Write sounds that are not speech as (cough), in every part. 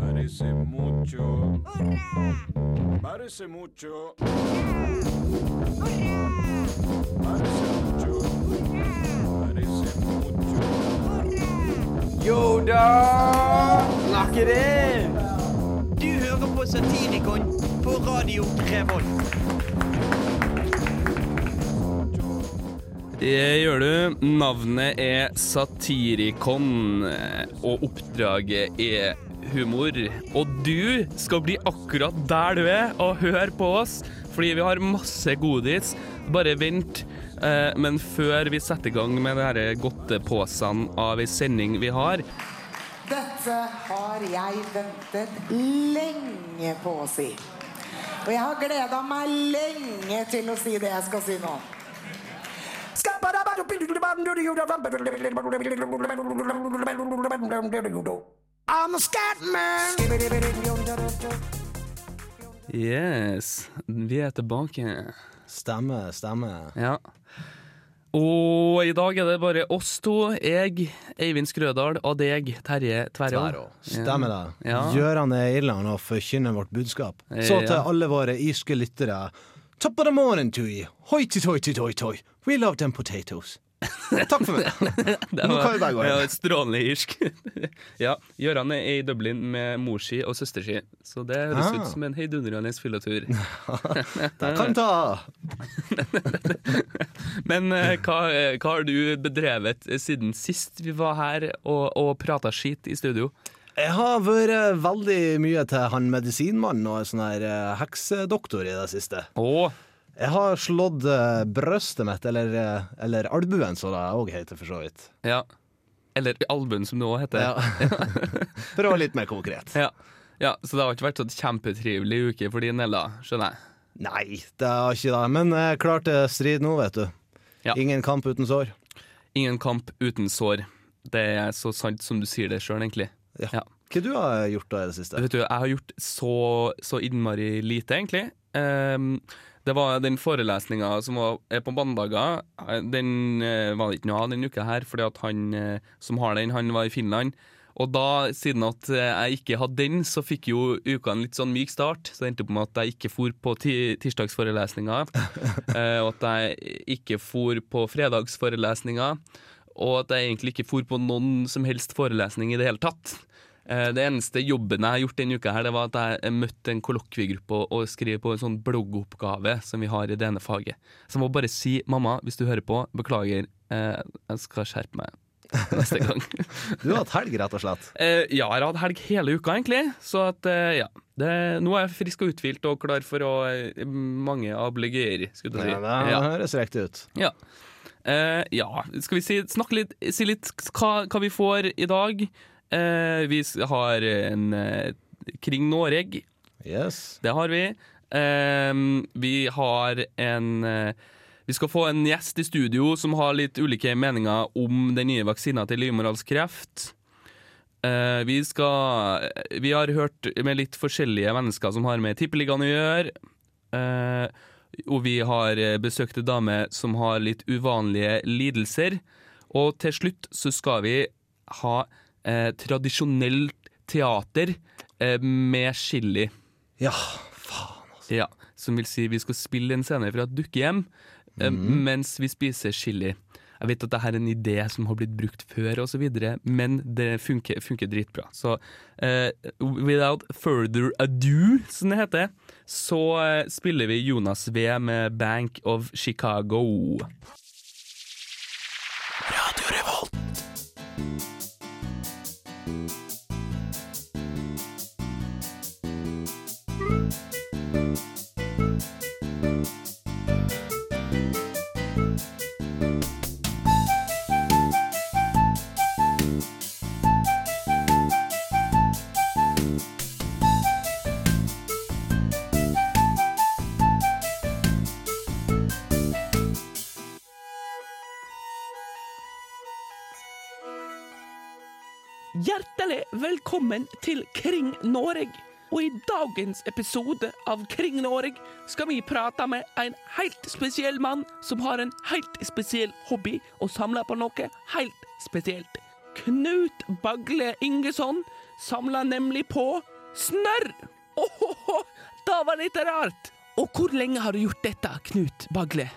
Parece mucho. Parece mucho. Parece mucho. Parece mucho. Yo da! Snakker det? Du hører på Satirikon på Radio Revolt. Det gjør du. Navnet er Satirikon, og oppdraget er humor. Og du skal bli akkurat der du er og høre på oss, fordi vi har masse godis. Bare vent. Eh, Men før vi setter i gang med disse godteposene av ei sending vi har, Dette har jeg ventet lenge på å si. Og jeg har gleda meg lenge til å si det jeg skal si nå. I'm a scat man. Yes, vi er tilbake. Stemme, stemme. Ja. Og i dag er det bare oss to. Jeg, Eivind Skrødal, og deg, Terje Tverrå. Tverrå. Stemmer det. Ja. Gjørende Irland og forkynner vårt budskap. Så til alle våre irske lyttere. Top of the morning to you. Hoity-toity-toy-toy. We love them potatoes. (laughs) Takk for meg. (laughs) Nå kan vi bare gå Ja, hjem. Strålende irsk. (laughs) ja, Gøran er i Dublin med mor si og søster si, så det høres Ah. ut som en heidundrende fylletur. Det kan ta Men eh, hva, eh, hva har du bedrevet siden sist vi var her og, og prata skit i studio? Jeg har vært veldig mye til han medisinmannen og sånn her eh, heksedoktor i det siste. Å, Jeg har slått eh, brøstet mitt, eller, eh, eller albuen, som det òg heter, for så vidt. ja. Eller albuen, som det òg heter. Ja. (laughs) For å være litt mer konkret. Ja. ja. Så det har ikke vært sånn kjempetrivelig uke for din del, da, skjønner jeg. Nei, det har ikke det. Men jeg klarte strid nå, vet du. Ja. Ingen kamp uten sår. Ingen kamp uten sår. Det er så sant som du sier det sjøl, egentlig. Ja. Ja. Hva du har gjort da i det siste? Vet du, jeg har gjort så, så innmari lite, egentlig. Ehm, det var den forelesninga som var er på mandager. Den eh, var det ikke noe av denne uka her, fordi at han eh, som har den, han var i Finland. Og da, siden at eh, jeg ikke hadde den, så fikk jo uka en litt sånn myk start. Så det endte opp med at jeg ikke for på ti tirsdagsforelesninga, (laughs) og at jeg ikke for på fredagsforelesninga, og at jeg egentlig ikke for på noen som helst forelesning i det hele tatt. Eh, Det eneste jobben jeg har gjort denne uka, her, det var at jeg møtte en kollokviegruppe og- skrev på en sånn bloggoppgave som vi har i det ene faget. Så jeg må bare si, mamma, hvis du hører på, beklager, eh, jeg skal skjerpe meg neste gang. (laughs) Du har hatt helg, rett og slett. Eh, ja, jeg har hatt helg hele uka, egentlig. Så at, ja. Det, nå er jeg frisk og uthvilt og klar for å mange ablegere, skulle du si. Ja, det høres riktig ut. Ja. Eh, ja, skal vi si, snakke litt, si litt hva, hva vi får i dag. Eh, vi har en eh, Kring Noreg, Yes. det har vi. Eh, vi har en eh, Vi skal få en gjest i studio som har litt ulike meninger om den nye vaksina til livmorhalskreft. Eh, vi skal Vi har hørt med litt forskjellige mennesker som har med Tippeligaen å gjøre. Eh, og vi har besøkt en dame som har litt uvanlige lidelser. Og til slutt så skal vi ha eh, tradisjonelt teater eh, med chili. Ja, faen, altså. Ja, som vil si vi skal spille en scene fra et dukkehjem eh, mens vi spiser chili. Jeg vet at dette er en idé som har blitt brukt før, og så videre, men det funker, funker dritbra. Så uh, without further ado, som det heter, så uh, spiller vi Jonas V med Bank of Chicago. Thank you. Velkommen til Kring Noreg. Og i dagens episode av Kring Noreg skal vi prate med en helt spesiell mann som har en helt spesiell hobby og samler på noe helt spesielt. Knut Bagle Ingesson samler nemlig på snørr. Åhåhå, det var litt rart. Og hvor lenge har du gjort dette, Knut Bagle?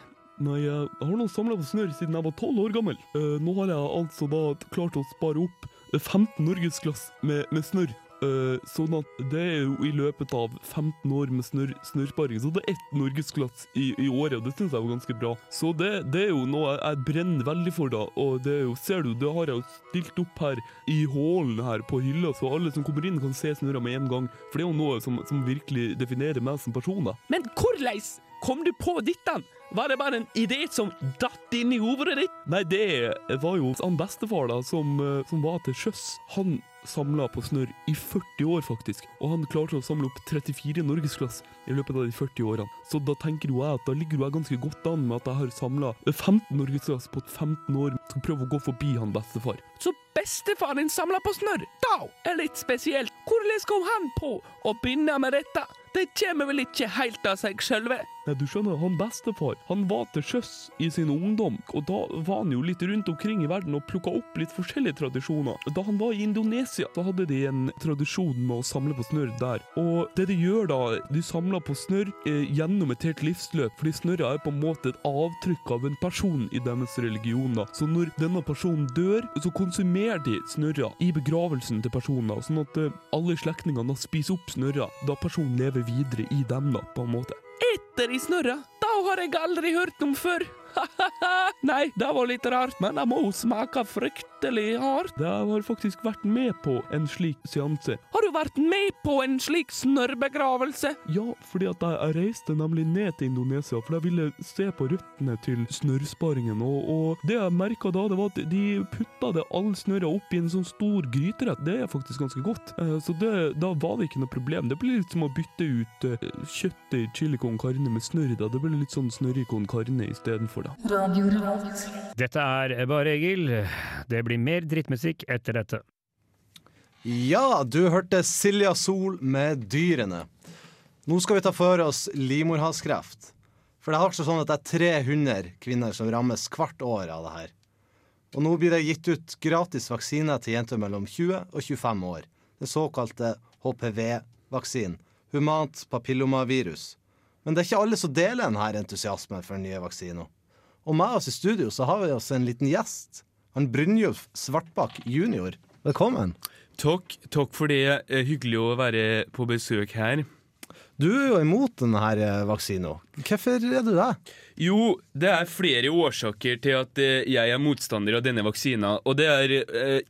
Nei, jeg har nå samla på snørr siden jeg var tolv år gammel. Eh, nå har jeg altså da klart å spare opp 15 norgesglass med, med snørr. Uh, sånn at det er jo i løpet av 15 år med snør, snørrsparing, så det er ett norgesglass i, i året, og det syns jeg var ganske bra. Så det, det er jo noe jeg, jeg brenner veldig for, da. Og det er jo, ser du, det har jeg jo stilt opp her i hallen her på hylla, så alle som kommer inn kan se snørra med en gang. For det er jo noe som, som virkelig definerer meg som person, da. Men hvordan kom du på dette? Var det bare en idé som datt inn i hodet ditt? Nei, det var jo han bestefar da, som, eh, som var til sjøs. Han samla på snørr i 40 år, faktisk. Og han klarte å samle opp 34 norgesglass i løpet av de 40 årene. Så da tenker jo jeg at da ligger jeg ganske godt an med at jeg har samla 15 norgesglass på 15 år. Skal prøve å gå forbi han bestefar. Så bestefaren din samla på snørr? Da er litt spesielt. Hvordan kom han på å begynne med dette? Det kommer vel ikke helt av seg sjølve? Nei, du skjønner, han bestefar, han var til sjøs i sin ungdom, og da var han jo litt rundt omkring i verden og plukka opp litt forskjellige tradisjoner. Da han var i Indonesia, da hadde de en tradisjon med å samle på snørr der. Og det de gjør da, de samler på snørr eh, gjennom et helt livsløp, fordi snørra er på en måte et avtrykk av en person i deres religion. da. Så når denne personen dør, så konsumerer de snørra i begravelsen til personen, da, sånn at eh, alle slektningene spiser opp snørra da personen lever videre i dem, da, på en måte. Etter i snørra? Da har jeg aldri hørt om før. (laughs) Nei, det var litt rart, men det må smake fryktelig hardt. Jeg har faktisk vært med på en slik seanse. Har du vært med på en slik snørrbegravelse? Ja, fordi at jeg, reiste nemlig ned til Indonesia, for jeg ville se på røttene til snørrsparingen. Og, og det jeg merka da, det var at de putta det all snørra opp i en sånn stor gryterett. Det er faktisk ganske godt. Eh, Så det, da var det ikke noe problem. Det blir litt som å bytte ut eh, kjøttet i chili con carne med snørr. Det blir litt sånn snørr i con carne istedenfor, da. Dette er Bare Egil. Det blir mer drittmusikk etter dette. Ja, du hørte Silja Sol med Dyrene. Nå skal vi ta for oss livmorhalskreft. For det har seg sånn at det er 300 kvinner som rammes hvert år av det her. Og nå blir det gitt ut gratis vaksine til jenter mellom 20 og 25 år. Den såkalte HPV-vaksinen. Humant papillomavirus. Men det er ikke alle som deler denne entusiasmen for den nye vaksinen. Og med oss i studio så har vi oss en liten gjest. Han Brynjulf Svartbakk jr. Velkommen. Takk, takk for det. Eh, Hyggelig å være på besøk her. Du er jo imot denne eh, vaksinen. Hvorfor er du det? Jo, det er flere årsaker til at eh, jeg er motstander av denne vaksina. Og det er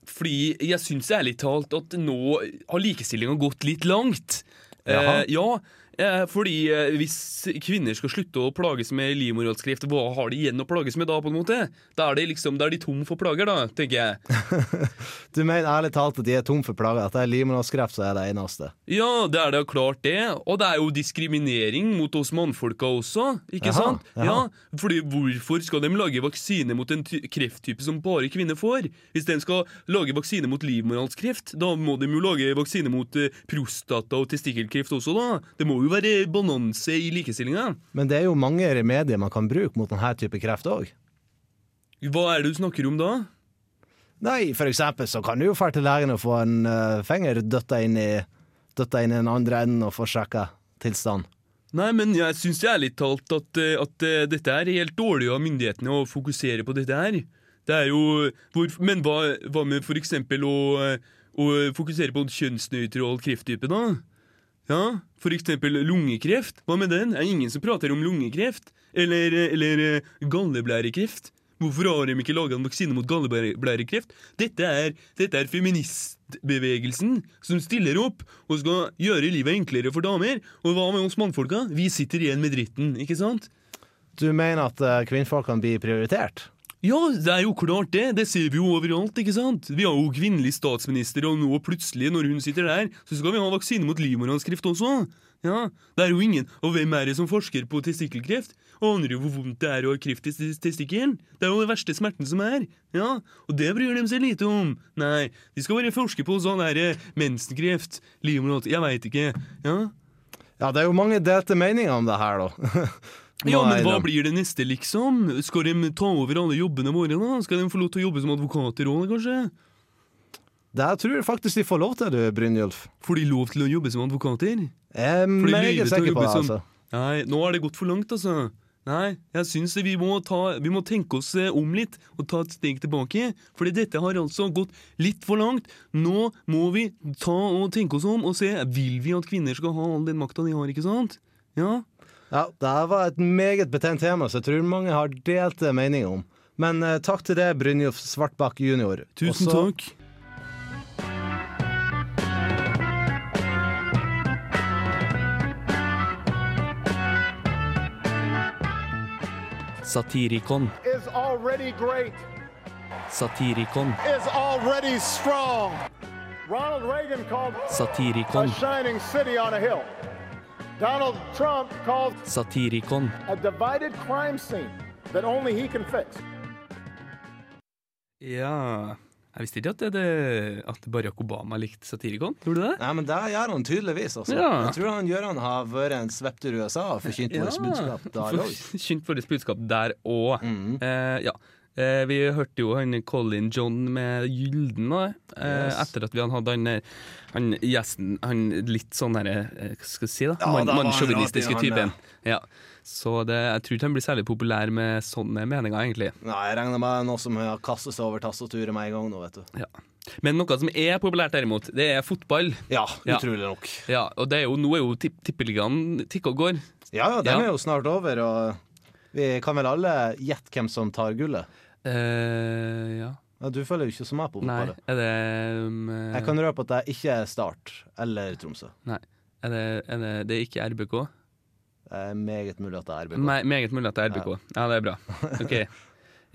fordi jeg syns ærlig talt at nå har likestillinga gått litt langt. Jaha. Ja, fordi eh, hvis kvinner skal slutte å plages med livmorhalskreft, hva har de igjen å plages med da, på en måte? Da er de liksom, da er de tom for plager, da, tenker jeg. (laughs) Du mener ærlig talt at de er tom for plager? At det er livmorhalskreft som er det eneste? Ja, det er det klart det. Og det er jo diskriminering mot oss mannfolka også, ikke Jaha, sant? jaha. Ja, fordi hvorfor skal de lage vaksine mot en krefttype som bare kvinner får? Hvis de skal lage vaksine mot livmorhalskreft, da må de jo lage vaksine mot eh, prostata og testikkelkreft også, da. Det må jo være bonanse i likestillinga. Men det er jo mange remedier man kan bruke mot denne type kreft òg. Hva er det du snakker om da? Nei, for eksempel så kan du jo dra til legen og få en uh, finger døtta inn i Døtta inn i den andre enden og få sjekka tilstand. Nei, men jeg syns ærlig talt at, eh, at uh, dette er helt dårlig av myndighetene å fokusere på dette her. Det er jo hvor, Men hva, hva med for eksempel å, å fokusere på en kjønnsnøytral krefttype, da? Ja, for eksempel lungekreft. Hva med den? Er det ingen som prater om lungekreft? Eller, eller eh, galleblærekreft? Hvorfor har de ikke laga en vaksine mot galleblærekreft? Dette er, dette er feministbevegelsen som stiller opp og skal gjøre livet enklere for damer. Og hva med oss mannfolka? Vi sitter igjen med dritten, ikke sant? Du mener at uh, kvinnfolk kan bli prioritert? Ja, det er jo klart det. Det ser vi jo overalt, ikke sant? Vi har jo kvinnelig statsminister, og nå plutselig, når hun sitter der, så skal vi ha vaksine mot livmorhalskreft også. Ja, det er jo ingen. Og hvem er det som forsker på testikkelkreft? Aner jo hvor vondt det er å ha kreft i tes- testikkelen. Det er jo den verste smerten som er. Ja, og det bryr de seg lite om. Nei, de skal bare forske på sånn der mensenkreft, livmorhalskreft Jeg veit ikke. Ja. Ja, det er jo mange delte meninger om det her, da. (laughs) Ja, men hva blir det neste, liksom? Skal de ta over alle jobbene våre, da? Skal de få lov til å jobbe som advokater òg, kanskje? Det tror jeg faktisk de får lov til, du, Brynjulf. Får de lov til å jobbe som advokater? Jeg er sikker på det, altså. Nei, nå har det gått for langt, altså. Nei, jeg syns vi må, ta, vi må tenke oss eh, om litt og ta et steg tilbake. Fordi dette har altså gått litt for langt. Nå må vi ta og tenke oss om og se Vil vi at kvinner skal ha all den makta de har, ikke sant? Ja. Ja, det var et meget betent tema, så jeg tror mange har delte meninger om. Men eh, takk til det, Brynjulf Svartbakk jr. Tusen Også, takk. Satirikon. Satirikon Satirikon. Donald Trump called Satirikon. a divided crime scene that only he can fix. Ja Jeg visste ikke at, det, det, at Barack Obama likte Satirikon. Tror du det? Nei, men det gjør han tydeligvis. Altså. Ja. Jeg tror han Gøran har vært en svepptur i USA og forkynt (laughs) vårt budskap der òg. Forkynt vårt budskap der òg. Mm. eh, ja. Eh, vi hørte jo han Colin John med Gylden eh, Yes. etter at vi hadde han, eh, han gjesten Han litt sånn herre eh, Hva skal jeg si, da? Ja, Man- da Mannssjåvinistiske typen. Ja. Så det, jeg tror ikke han blir særlig populær med sånne meninger, egentlig. Nei, jeg regner med noe som har kastet seg over tastaturet med en gang nå, vet du. Ja. Men noe som er populært, derimot, det er fotball. Ja, Ja. utrolig nok. Ja, og det er jo, nå er jo tipp, tippeligaen tikka og går. Ja, ja, den Ja. er jo snart over, og vi kan vel alle gjette hvem som tar gullet? Eh, ja. Ja, du følger jo ikke så med på Nei, er det um, eh, Jeg kan røpe at det ikke er Start eller Tromsø. Nei. Er det, er det, det er ikke RBK? Det er meget mulig at det er RBK. Me, meget mulig at det er RBK. Ja, det er bra. Ok.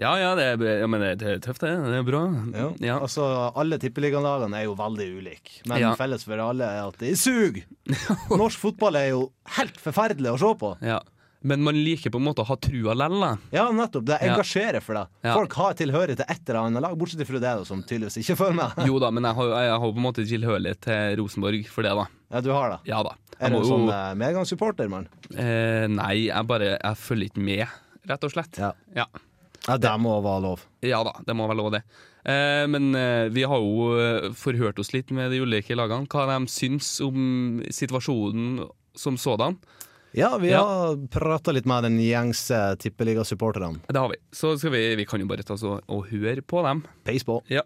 Ja, ja, det er, ja men det, er tøft, det. Det er bra. Jo. Ja. Altså, Alle tippeligalagene er jo veldig ulike, men Ja. felles for alle er at det suger! (laughs) Norsk fotball er jo helt forferdelig å se på. ja. Men man liker på en måte å ha trua lell. Ja, nettopp. Det engasjerer for deg. Ja. Folk har tilhørighet til et eller annet lag, bortsett fra det, som tydeligvis ikke føler meg. Jo da, men jeg har, jeg har på en måte tilhørighet til Rosenborg for det, da. Ja, du har det. Ja da. Er du en sånn eh, medgangssupporter, mann? eh, Nei, jeg bare Jeg følger ikke med, rett og slett. Ja. Ja. Ja, det må være lov. Ja da, det må være lov, det. Eh, men eh, vi har jo eh, forhørt oss litt med de ulike lagene, hva de syns om situasjonen som sådan. Ja, vi Ja. har prata litt med den gjengse tippeligasupporterne. Det har vi. Så skal vi, vi kan jo bare ta oss og, og høre på dem. Peis på. Ja.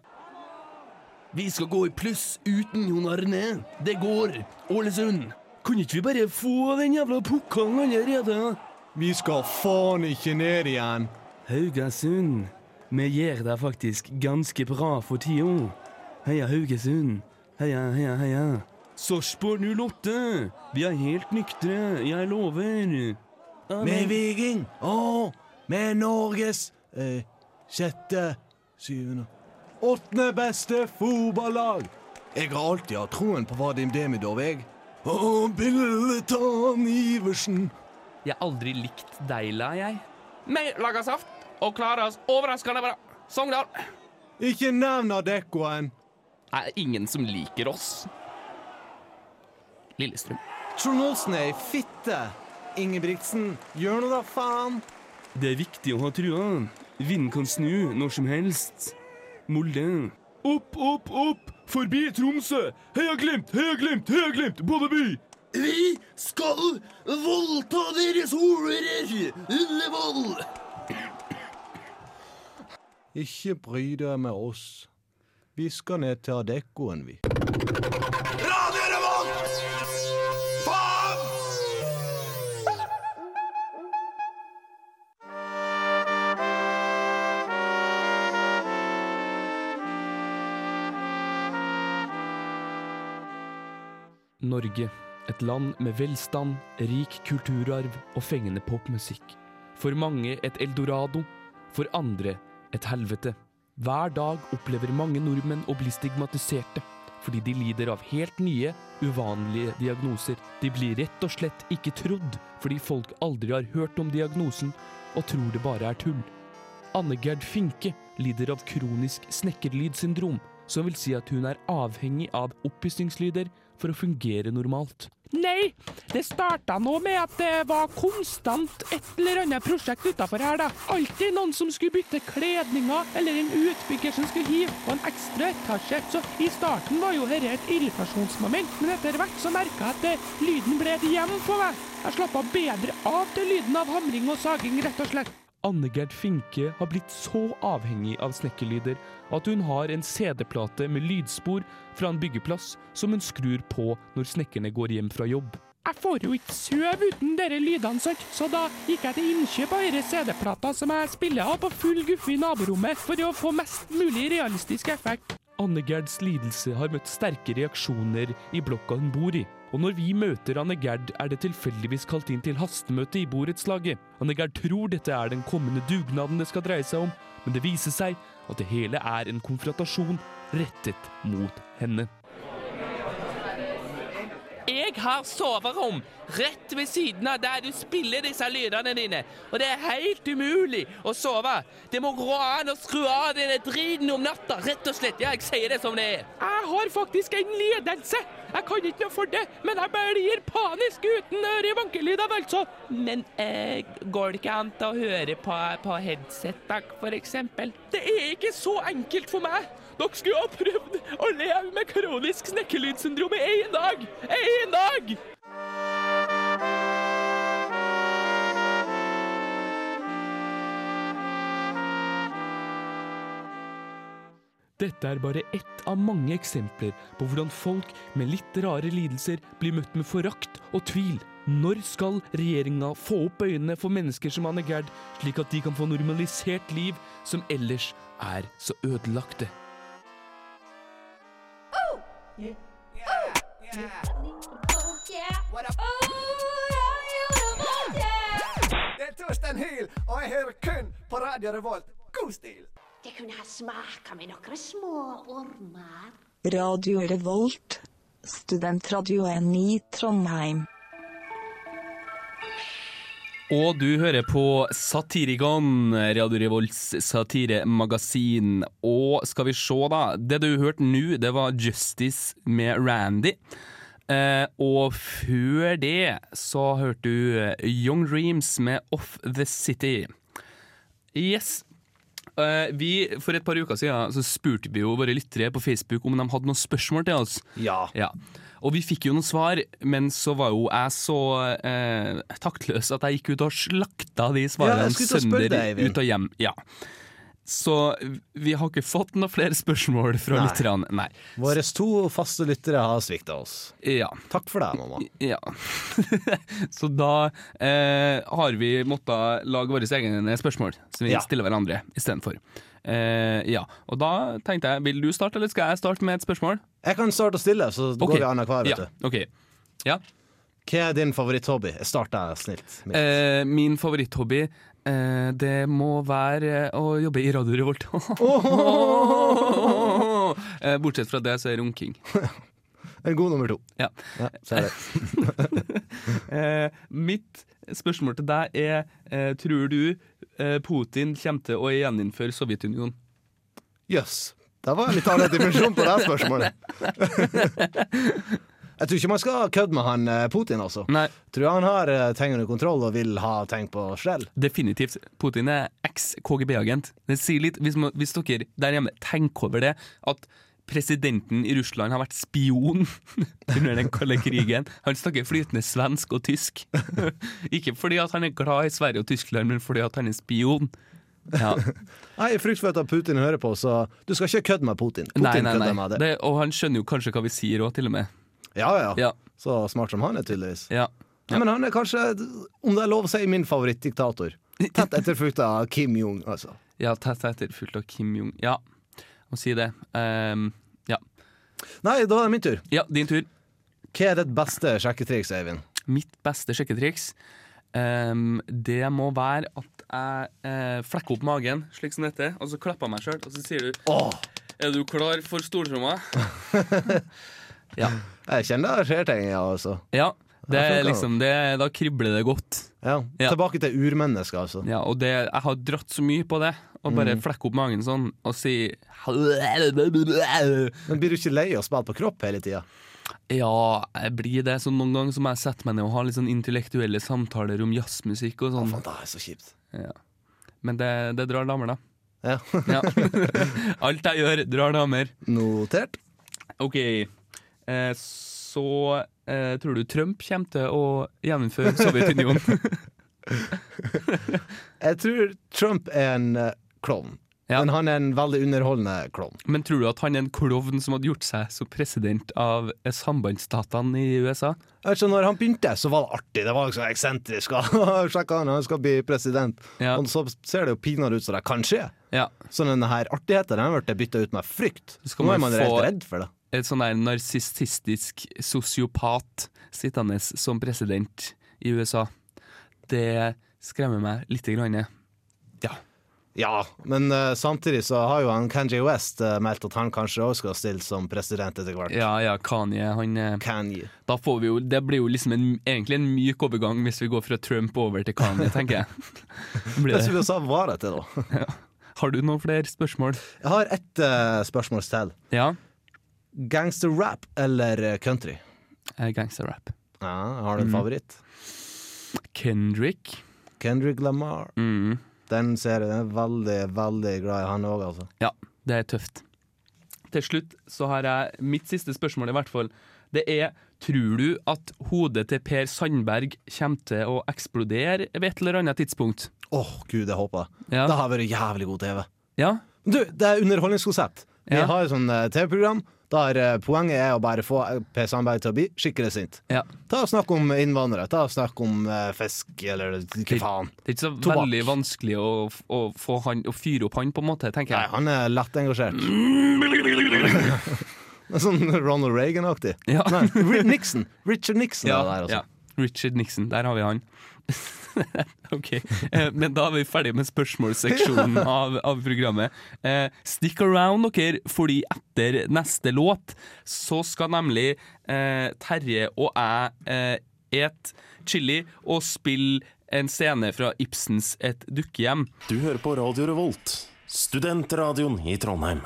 Vi skal gå i pluss uten Jon Arne. Det går. Ålesund. Kunne ikke vi bare få den jævla pukkelen allerede? Vi skal faen ikke ned igjen. Haugesund. Vi gjør det faktisk ganske bra for tida. Heia Haugesund. Heia, heia, heia. Sarpsborg 08. Vi er helt nyktre, jeg lover. Med Viking. og med Norges eh, sjette, syvende Åttende beste fotballag. Jeg har alltid hatt troen på Vadim Demidov, jeg. Å, Billetan Iversen. Jeg har aldri likt Deila, jeg. Vi lager saft og klarer oss overraskende bra. Sogndal. Ikke nevn Adeccoen. Det er ingen som liker oss. Lillestrøm. Trond Olsen er ei fitte. Ingebrigtsen, gjør nå da faen. Det er viktig å ha trua. Vinden kan snu når som helst. Molde. Opp, opp, opp! Forbi Tromsø! Heia Glimt, heia Glimt, heia Glimt! Bodøby! Vi skal voldta deres horer, Ullevål! Ikke bry deg med oss. Vi skal ned til Adeccoen, vi. Radio Norge. Et land med velstand, rik kulturarv og fengende popmusikk. For mange et eldorado, for andre et helvete. Hver dag opplever mange nordmenn å bli stigmatiserte fordi de lider av helt nye, uvanlige diagnoser. De blir rett og slett ikke trodd fordi folk aldri har hørt om diagnosen og tror det bare er tull. Anne-Gerd Finke lider av kronisk snekkerlydsyndrom, som vil si at hun er avhengig av oppussingslyder for å fungere normalt. Nei, det starta nå med at det var konstant et eller annet prosjekt utafor her, da. Alltid noen som skulle bytte kledninger, eller en utbygger som skulle hive på en ekstra etasje. Så i starten var jo dette et irritasjonsmoment, men etter hvert så merka jeg at lyden ble et hjem for meg. Jeg slappa bedre av til lyden av hamring og saging, rett og slett. Anne-Gerd Finke har blitt så avhengig av snekkerlyder at hun har en CD-plate med lydspor fra en byggeplass som hun skrur på når snekkerne går hjem fra jobb. Jeg får jo ikke sove uten dere lydene, sant? så da gikk jeg til innkjøp av denne CD-plata som jeg spiller av på full guffe i naborommet, for å få mest mulig realistisk effekt. Anne-Gerds lidelse har møtt sterke reaksjoner i blokka hun bor i. Og når vi møter Anne-Gerd, er det tilfeldigvis kalt inn til hastemøte i borettslaget. Anne-Gerd tror dette er den kommende dugnaden det skal dreie seg om, men det viser seg at det hele er en konfrontasjon rettet mot henne. Jeg har soverom rett ved siden av der du spiller disse lydene dine, og det er helt umulig å sove. Det må gå an å skru av denne driten om natta, rett og slett. Ja, jeg sier det som det er. Jeg har faktisk en ledelse. Jeg kan ikke noe for det, men jeg blir panisk uten ørevankelyder, altså. Men eh, går det ikke an å høre på, på headset, for eksempel? Det er ikke så enkelt for meg. Dere skulle ha prøvd å leve med kronisk snekkerlydsyndrom i én dag! Én dag! Dette er bare ett av mange eksempler på hvordan folk med litt rare lidelser blir møtt med forakt og tvil. Når skal regjeringa få opp øynene for mennesker som Anne Gerd, slik at de kan få normalisert liv som ellers er så ødelagte? Det er Torstein Hyl, og jeg hører kun på Radio Revolt. God stil! Det kunne ha smaka med noen små ormer. Radio Revolt, studentradioen i Trondheim. Og du hører på Satirikon, Radio Revolts satiremagasin. Og skal vi se, da. Det du hørte nå, det var Justice med Randy. Eh, og før det så hørte du Young Dreams med Off The City. Yes. Eh, vi, for et par uker siden så spurte vi jo våre lyttere på Facebook om de hadde noen spørsmål til oss. Ja. Og vi fikk jo noen svar, men så var jo jeg så eh, taktløs at jeg gikk ut og slakta de Ja, svarene spørre sønder deg, ut og hjem. Ja. Så vi har ikke fått noen flere spørsmål fra Nei. lytterne. Nei. Våre to faste lyttere har svikta oss. Ja. Takk for det, mamma. Ja. (laughs) så da eh, har vi måttet lage våre egne spørsmål, som vi Ja. stiller hverandre istedenfor. Eh, ja. Og da tenkte jeg, vil du starte, eller skal jeg starte med et spørsmål? Jeg kan starte å stille, så okay. går vi annenhver, vet ja. du. Ok. Ja. Hva er din favoritthobby? Jeg starter snilt. Eh, min favoritthobby eh, det må være å jobbe i Radio Revolt. (laughs) oh! bortsett fra det, så er runking. (laughs) En god nummer to. Ja. så er det. (laughs) eh, mitt spørsmål til deg er eh, Tror du eh, Putin kommer til å gjeninnføre Sovjetunionen? Jøss. Det var en litt annen dimensjon på det spørsmålet. Jeg tror ikke man skal kødde med han Putin, altså. Tror han har ting under kontroll og vil ha ting på stell. Definitivt. Putin er eks-KGB-agent. Det sier litt, hvis, man, hvis dere der hjemme tenker over det, at presidenten i Russland har vært spion (laughs) under den kalde krigen. Han snakker flytende svensk og tysk. (laughs) Ikke fordi at han er glad i Sverige og Tyskland, men fordi at han er spion. Ja. Nei, (laughs) jeg frykt for at Putin hører på, så du skal ikke kødde med Putin. Putin Nei, nei, nei. med det. Det, og han skjønner jo kanskje hva vi sier òg, til og med. Ja, ja, Ja. Så smart som han er, tydeligvis. Ja. Ja, men han er kanskje, om det er lov å si, min favorittdiktator. Tett etterfulgt av Kim Jong, altså. Ja, tett etterfulgt av Kim Jong. Ja, må si det. Um, ja. Nei, da er det min tur. Ja, din tur. Hva er ditt beste sjekketriks, Eivind? Mitt beste sjekketriks Um, Det må være at jeg uh, flekker opp magen, slik som dette, og så klapper jeg meg sjøl, og så sier du Er du klar for stortromma? (laughs) ja. Jeg kjenner det skjer ting, ja, altså. ja. Det er liksom det, Da kribler det godt. Ja, Tilbake til urmennesket, altså. Ja, og det, jeg har dratt så mye på det, og bare Mm. flekke opp magen sånn og si Men blir du ikke lei av å spille på kropp hele tida? Ja, jeg blir det. Så noen ganger så må jeg sette meg ned og ha litt sånn intellektuelle samtaler om jazzmusikk og sånn. det er så kjipt. Ja. Men det, det drar damer, da. Ja. Ja. (laughs) Alt jeg gjør, drar damer. Notert. OK. Eh, så eh, tror du Trump kommer til å gjennomføre Sovjetunionen? (laughs) Jeg tror Trump er en uh, klovn. Men han er en veldig underholdende klovn. Men tror du at han er en klovn som hadde gjort seg som president av eh, sambandsstatene i USA? Altså, når han begynte, så var det artig. Det var liksom eksentrisk. (laughs) Sjekk han, han skal bli president. Og så ser det jo pinadø ut som det kan skje. Ja. Så denne her artigheten den har blitt bytta ut med frykt. Nå er man få- redd for det. Et sånn der narsissistisk sosiopat sittende som president i USA. Det skremmer meg lite grann. Ja. Ja, men uh, samtidig så har jo han Kanye West uh, meldt at han kanskje også skal stille som president etter hvert. Ja, ja, Kanye, han eh, Kanye. Da får vi jo Det blir jo liksom en, egentlig en myk overgang hvis vi går fra Trump over til Kanye, (laughs) tenker jeg. (laughs) Blir Det skulle vi USA var det til, da. (laughs) Har du noen flere spørsmål? Jeg har ett uh, spørsmål til. Ja. Gangsterrap eller eh, Gangster Gangsterrap. Ja, har du en Mhm. favoritt? Kendrick. Kendrick Lamar. Mm. Den serien er veldig, veldig glad i han òg, altså. Ja, det er tøft. Til slutt så har jeg mitt siste spørsmål, i hvert fall. Det er Tror du at hodet til Per Sandberg kommer til å eksplodere ved et eller annet tidspunkt? Åh, gud, jeg håper det. Ja. Det har vært jævlig god TV. Ja. Du, det er underholdningskonsept. Vi Ja. har et sånn eh, TV-program der eh, poenget er å bare få Per Sandberg til å bli skikkelig sint. Ja. Ta og Snakk om innvandrere, ta og snakk om uh, fisk, eller hva faen. Det er ikke så Tobak. veldig vanskelig å, å, få han, å fyre opp han, på en måte, tenker Nei, han er lett engasjert. (laughs) sånn Ronald Reagan-aktig. Ja. Nixon. Richard Nixon Ja, er der, altså. ja. Richard Nixon, der har vi han. (laughs) ok, eh, Men da er vi ferdig med spørsmålsseksjonen (laughs) av, av programmet. Eh, stick around dere, fordi etter neste låt så skal nemlig eh, Terje og jeg eh, et chili og spille en scene fra Ibsens Et dukkehjem. Du hører på Radio Revolt, studentradioen i Trondheim.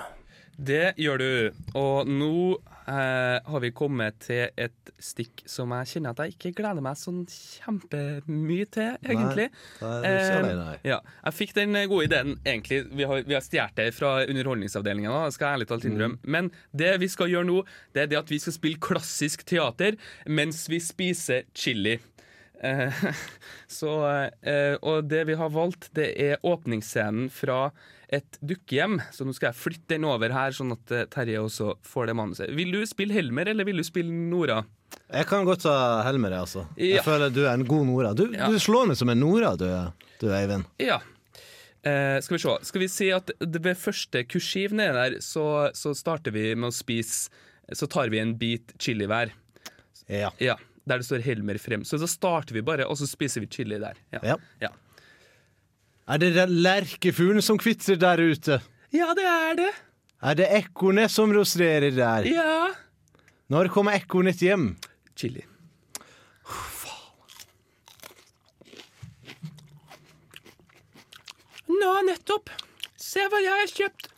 Det gjør du. Og nå eh, har vi kommet til et stikk som jeg kjenner at jeg ikke gleder meg sånn kjempemye til, egentlig. da er du ikke Eh, nei. ja, jeg fikk den gode ideen, egentlig. Vi har, vi har stjålet det fra Underholdningsavdelinga, skal jeg ærlig talt innrømme. Mm. Men det vi skal gjøre nå, det er det at vi skal spille klassisk teater mens vi spiser chili. Eh, (laughs) så, eh, og det vi har valgt, det er åpningsscenen fra et dukkehjem. Så nå skal jeg flytte den over her, sånn at eh, Terje også får det manuset. Vil du spille Helmer, eller vil du spille Nora? Jeg kan godt ta Helmer, jeg, altså. Ja. Jeg føler du er en god Nora. Du, Ja. du slår meg som en Nora, du, du Eivind. Ja. Eh, skal vi se. Skal vi si at ved første kursiv nede der, så, så starter vi med å spise Så tar vi en bit chili hver. Ja. Der det står Helmer frem. Så da starter vi bare, og så spiser vi chili der. Ja. Ja. Er det den lerkefuglen som kvitrer der ute? Ja, det er det. Er det ekornet som rostrerer der? Ja. Når kommer ekornet hjem? Chili. Nå, nettopp. Se hva jeg har kjøpt.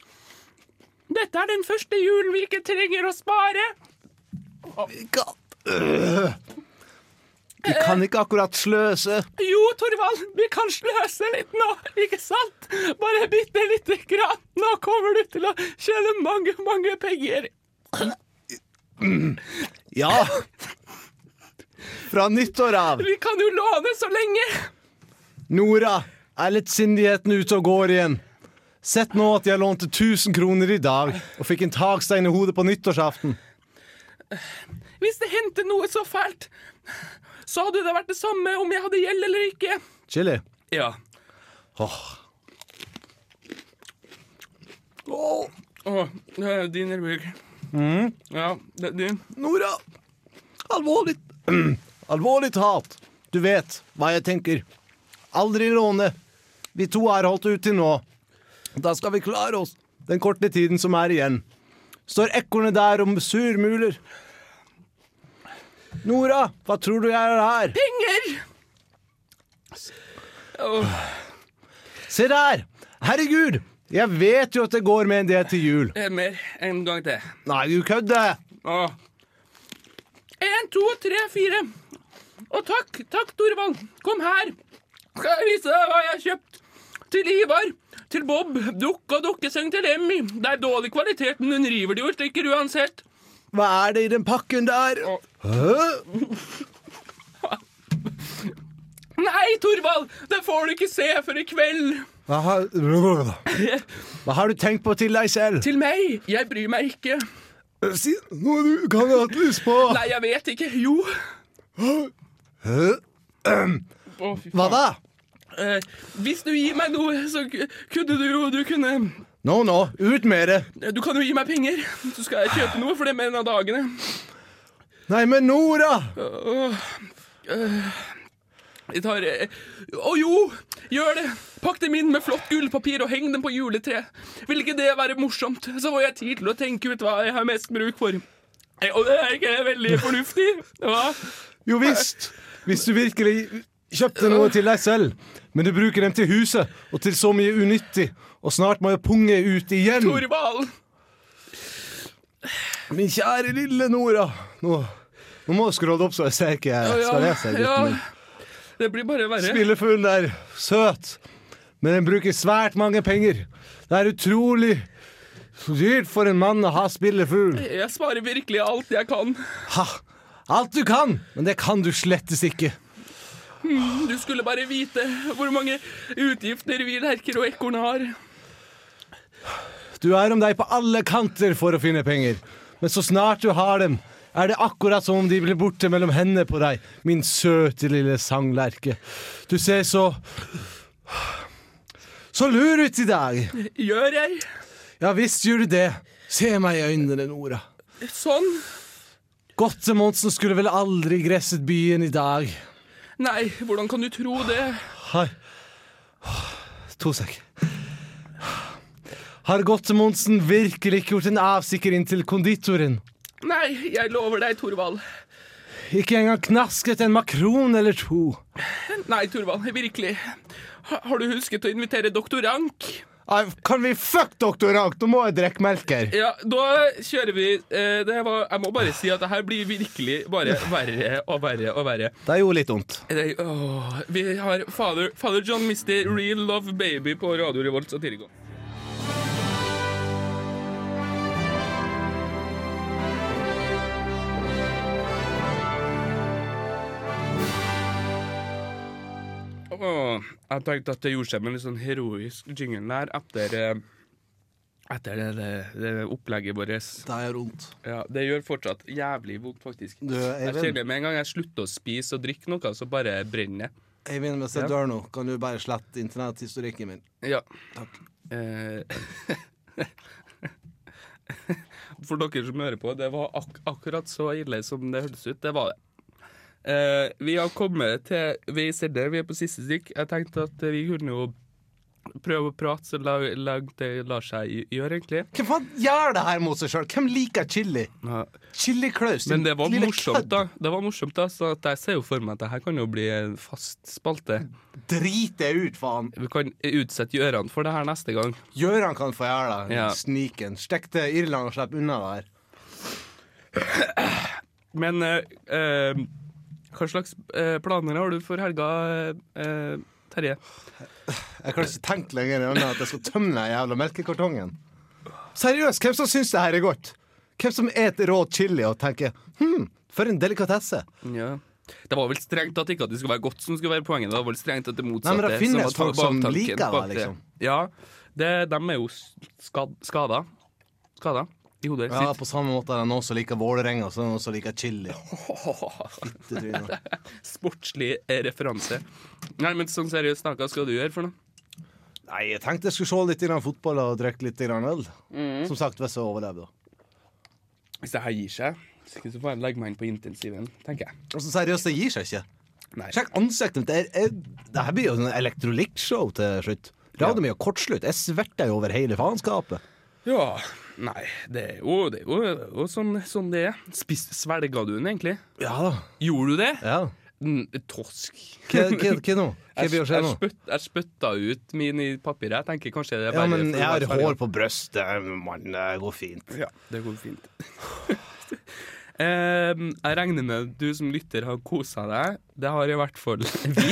Dette er den første julen vi ikke trenger å spare. Øh. Vi kan ikke akkurat sløse. Jo, Torvald, vi kan sløse litt nå, ikke sant? Bare bitte lite grann. Nå kommer du til å tjene mange, mange penger. Ja. Fra nyttår av. Vi kan jo låne så lenge. Nora, er lettsindigheten ute og går igjen? Sett nå at jeg lånte 1000 kroner i dag og fikk en takstein i hodet på nyttårsaften. Hvis det hendte noe så fælt, så hadde det vært det samme om jeg hadde gjeld eller ikke. Chili. Ja. Åh. Åh, det er din rubrik. Mm. Ja, det er din. Nora, alvorlig (clears throat) Alvorlig talt. Du vet hva jeg tenker. Aldri låne. Vi to har holdt ut til nå. Da skal vi klare oss den korte tiden som er igjen. Står ekornet der og surmuler. Nora, hva tror du jeg er her? Penger! Se der! Herregud! Jeg vet jo at det går med en del til jul. En mer. En gang til. Nei, du kødder! Oh. En, to, tre, fire. Og takk, takk, Torvald. Kom her. Skal jeg vise deg hva jeg har kjøpt. Til Ivar, til Bob, dukke og dukkeseng til Emmy. Det er dårlig kvalitet, men hun river det jo i stykker uansett. Hva er det i den pakken der? Hæ? Nei, Torvald, det får du ikke se før i kveld. Hva har, Hva har du tenkt på til deg selv? Til meg. Jeg bryr meg ikke. Si noe du kan ha hatt lyst på. Nei, jeg vet ikke. Jo. Hva da? Eh, hvis du gir meg noe, så kunne du jo Du kunne Nå, nå, ut med det. Du kan jo gi meg penger, så skal jeg kjøpe noe for det med en av dagene. Nei, men Nora! da! øh, Jeg tar eh, Å jo, gjør det! Pakk dem inn med flott gullpapir og heng dem på juletreet. Vil ikke det være morsomt? Så får jeg tid til å tenke ut hva jeg har mest bruk for. Eh, Og det er ikke veldig fornuftig. Hva? Jo visst. Hvis du virkelig kjøpte noe til deg selv, men du bruker dem til huset og til så mye unyttig, og snart må jeg punge ut igjen. Torvald! Min kjære lille Nora. Nå, nå må du skrolle opp, så jeg ser ikke jeg skal lese. gutten ja. min. Det blir bare verre. Spillefuglen er søt, men den bruker svært mange penger. Det er utrolig dyrt for en mann å ha spillefugl. Jeg sparer virkelig alt jeg kan. Ha, alt du kan, men det kan du slettes ikke. Du skulle bare vite hvor mange utgifter vi lerker og ekorn har. Du er om deg på alle kanter for å finne penger, men så snart du har dem, er det akkurat som om de blir borte mellom hendene på deg, min søte lille sanglerke. Du ser så Så lur ut i dag. Gjør jeg? Ja visst gjør du det. Se meg i øynene, Nora. Sånn? Godtemonsen skulle vel aldri gresset byen i dag. Nei, hvordan kan du tro det? Hei. To sek. Har Godtemonsen virkelig ikke gjort en avsikker inn til konditoren? Nei, jeg lover deg, Thorvald. Ikke engang knasket en makron eller to. Nei, Thorvald, virkelig. Har du husket å invitere doktor Rank? Kan vi fuck doktorat, Rank? Nå må jeg drikke melk her. Ja, da kjører vi eh, det var, Jeg må bare si at det her blir virkelig bare verre og verre og verre. Det gjorde litt vondt. Vi har Father, Father John Misty, Real Love Baby på Radio Revolt satirigon. Åh, jeg tenkte at det gjorde seg med en litt sånn heroisk jingle der etter eh, etter det, det, det opplegget vårt. Det gjør vondt. Ja, det gjør fortsatt jævlig vondt, faktisk. Du, jeg kjenner med en gang jeg slutter å spise og drikke noe, så bare brenner jeg. Eivind, hvis jeg Ja. dør nå, kan du bare slette internetthistorikken min. Ja. Takk. Eh, (laughs) For dere som hører på, det var ak akkurat så ille som det hørtes ut. Det var det. Eh, vi har kommet til veis ende. Vi er på siste stykk. Jeg tenkte at vi kunne jo prøve å prate så la- langt det lar seg gjøre, egentlig. Hvem faen gjør det her mot seg sjøl? Hvem liker chili? Chili-klaus. Men det var morsomt, kød. da. Det var morsomt da Så jeg ser jo for meg at det her kan jo bli en fast spalte. Drit det ut, faen. Vi kan utsette Gjøran for det her neste gang. Gjøran kan få gjøre det. Ja. Sniken. Stikk til Irland og slipp unna det her. Men uh, eh, hva slags eh, planer har du for helga, eh, Terje? Jeg kan ikke tenke lenger enn at jeg skal tømme den jævla melkekartongen. Seriøst, hvem som syns det her er godt? Hvem som et rå chili og tenker hm, for en delikatesse. Ja. Det var vel strengt at ikke at det skulle være godt som skulle være poenget. Det var vel strengt at det motsatte. Nei, men det finnes som folk som liker det, liksom. Ja, det, de er jo skad, skada. Skada i hodet Ja. På samme måte er det noen som liker Vålerenga, så er det noen som liker chili. Fittetryne. (laughs) Sportslig referanse. Nei, men sånn seriøst, hva skal du gjøre for noe? Nei, jeg tenkte jeg skulle se litt grann fotball og drikke litt grann øl. Mm. Som sagt, hvis jeg overlever, da. Hvis det her gir seg, så får jeg legge meg inn på intensiven, tenker jeg. Altså, seriøst, det gir seg ikke. Nei. Sjekk ansiktet mitt. Det, er, er, det her blir jo sånn elektrolyktshow til slutt. Radio ja. mi er kortslutt. Jeg sverter jo over hele faenskapet. Ja, nei, det er jo, det er jo, jo sånn, sånn det er. Spist, svelga du den egentlig? Ja da. Gjorde du det? Ja. Torsk. Hva (laughs) nå? Jeg, spytta ut min i papiret. Jeg tenker kanskje det er Ja, men jeg har hår på brøstet, mann. Det går fint. Ja, det går fint. (laughs) Eh, jeg regner med du som lytter har kosa deg. Det har i hvert fall vi.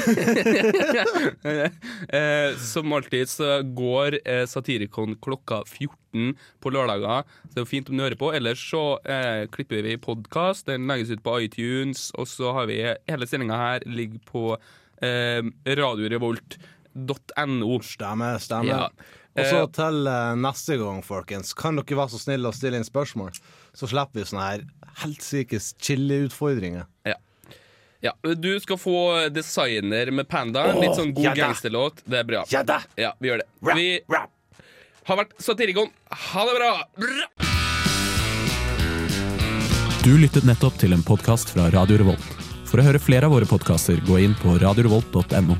(laughs) (laughs) eh, som alltid så går eh, Satirikon klokka 14 på lørdager. Så det er jo fint om du hører på. Ellers så eh, klipper vi podkast. Den legges ut på iTunes. Og så har vi hele stillinga her ligger på eh, radiorevolt.no. Stemmer, stemmer. Ja. Og så Eh, til eh, neste gang, folkens, kan dere være så snille å stille inn spørsmål? Så slipper vi sånne her helsikes chili-utfordringer. Ja. Ja, Du skal få designer med Panda. Åh, litt sånn god ja gangsterlåt. Det er bra. Ja da. Ja, vi gjør det. Vi har vært Satirikon. Ha det bra! Bra! Du lyttet nettopp til en podkast fra Radio Revolt. For å høre flere av våre podkaster, gå inn på radiorevolt.no.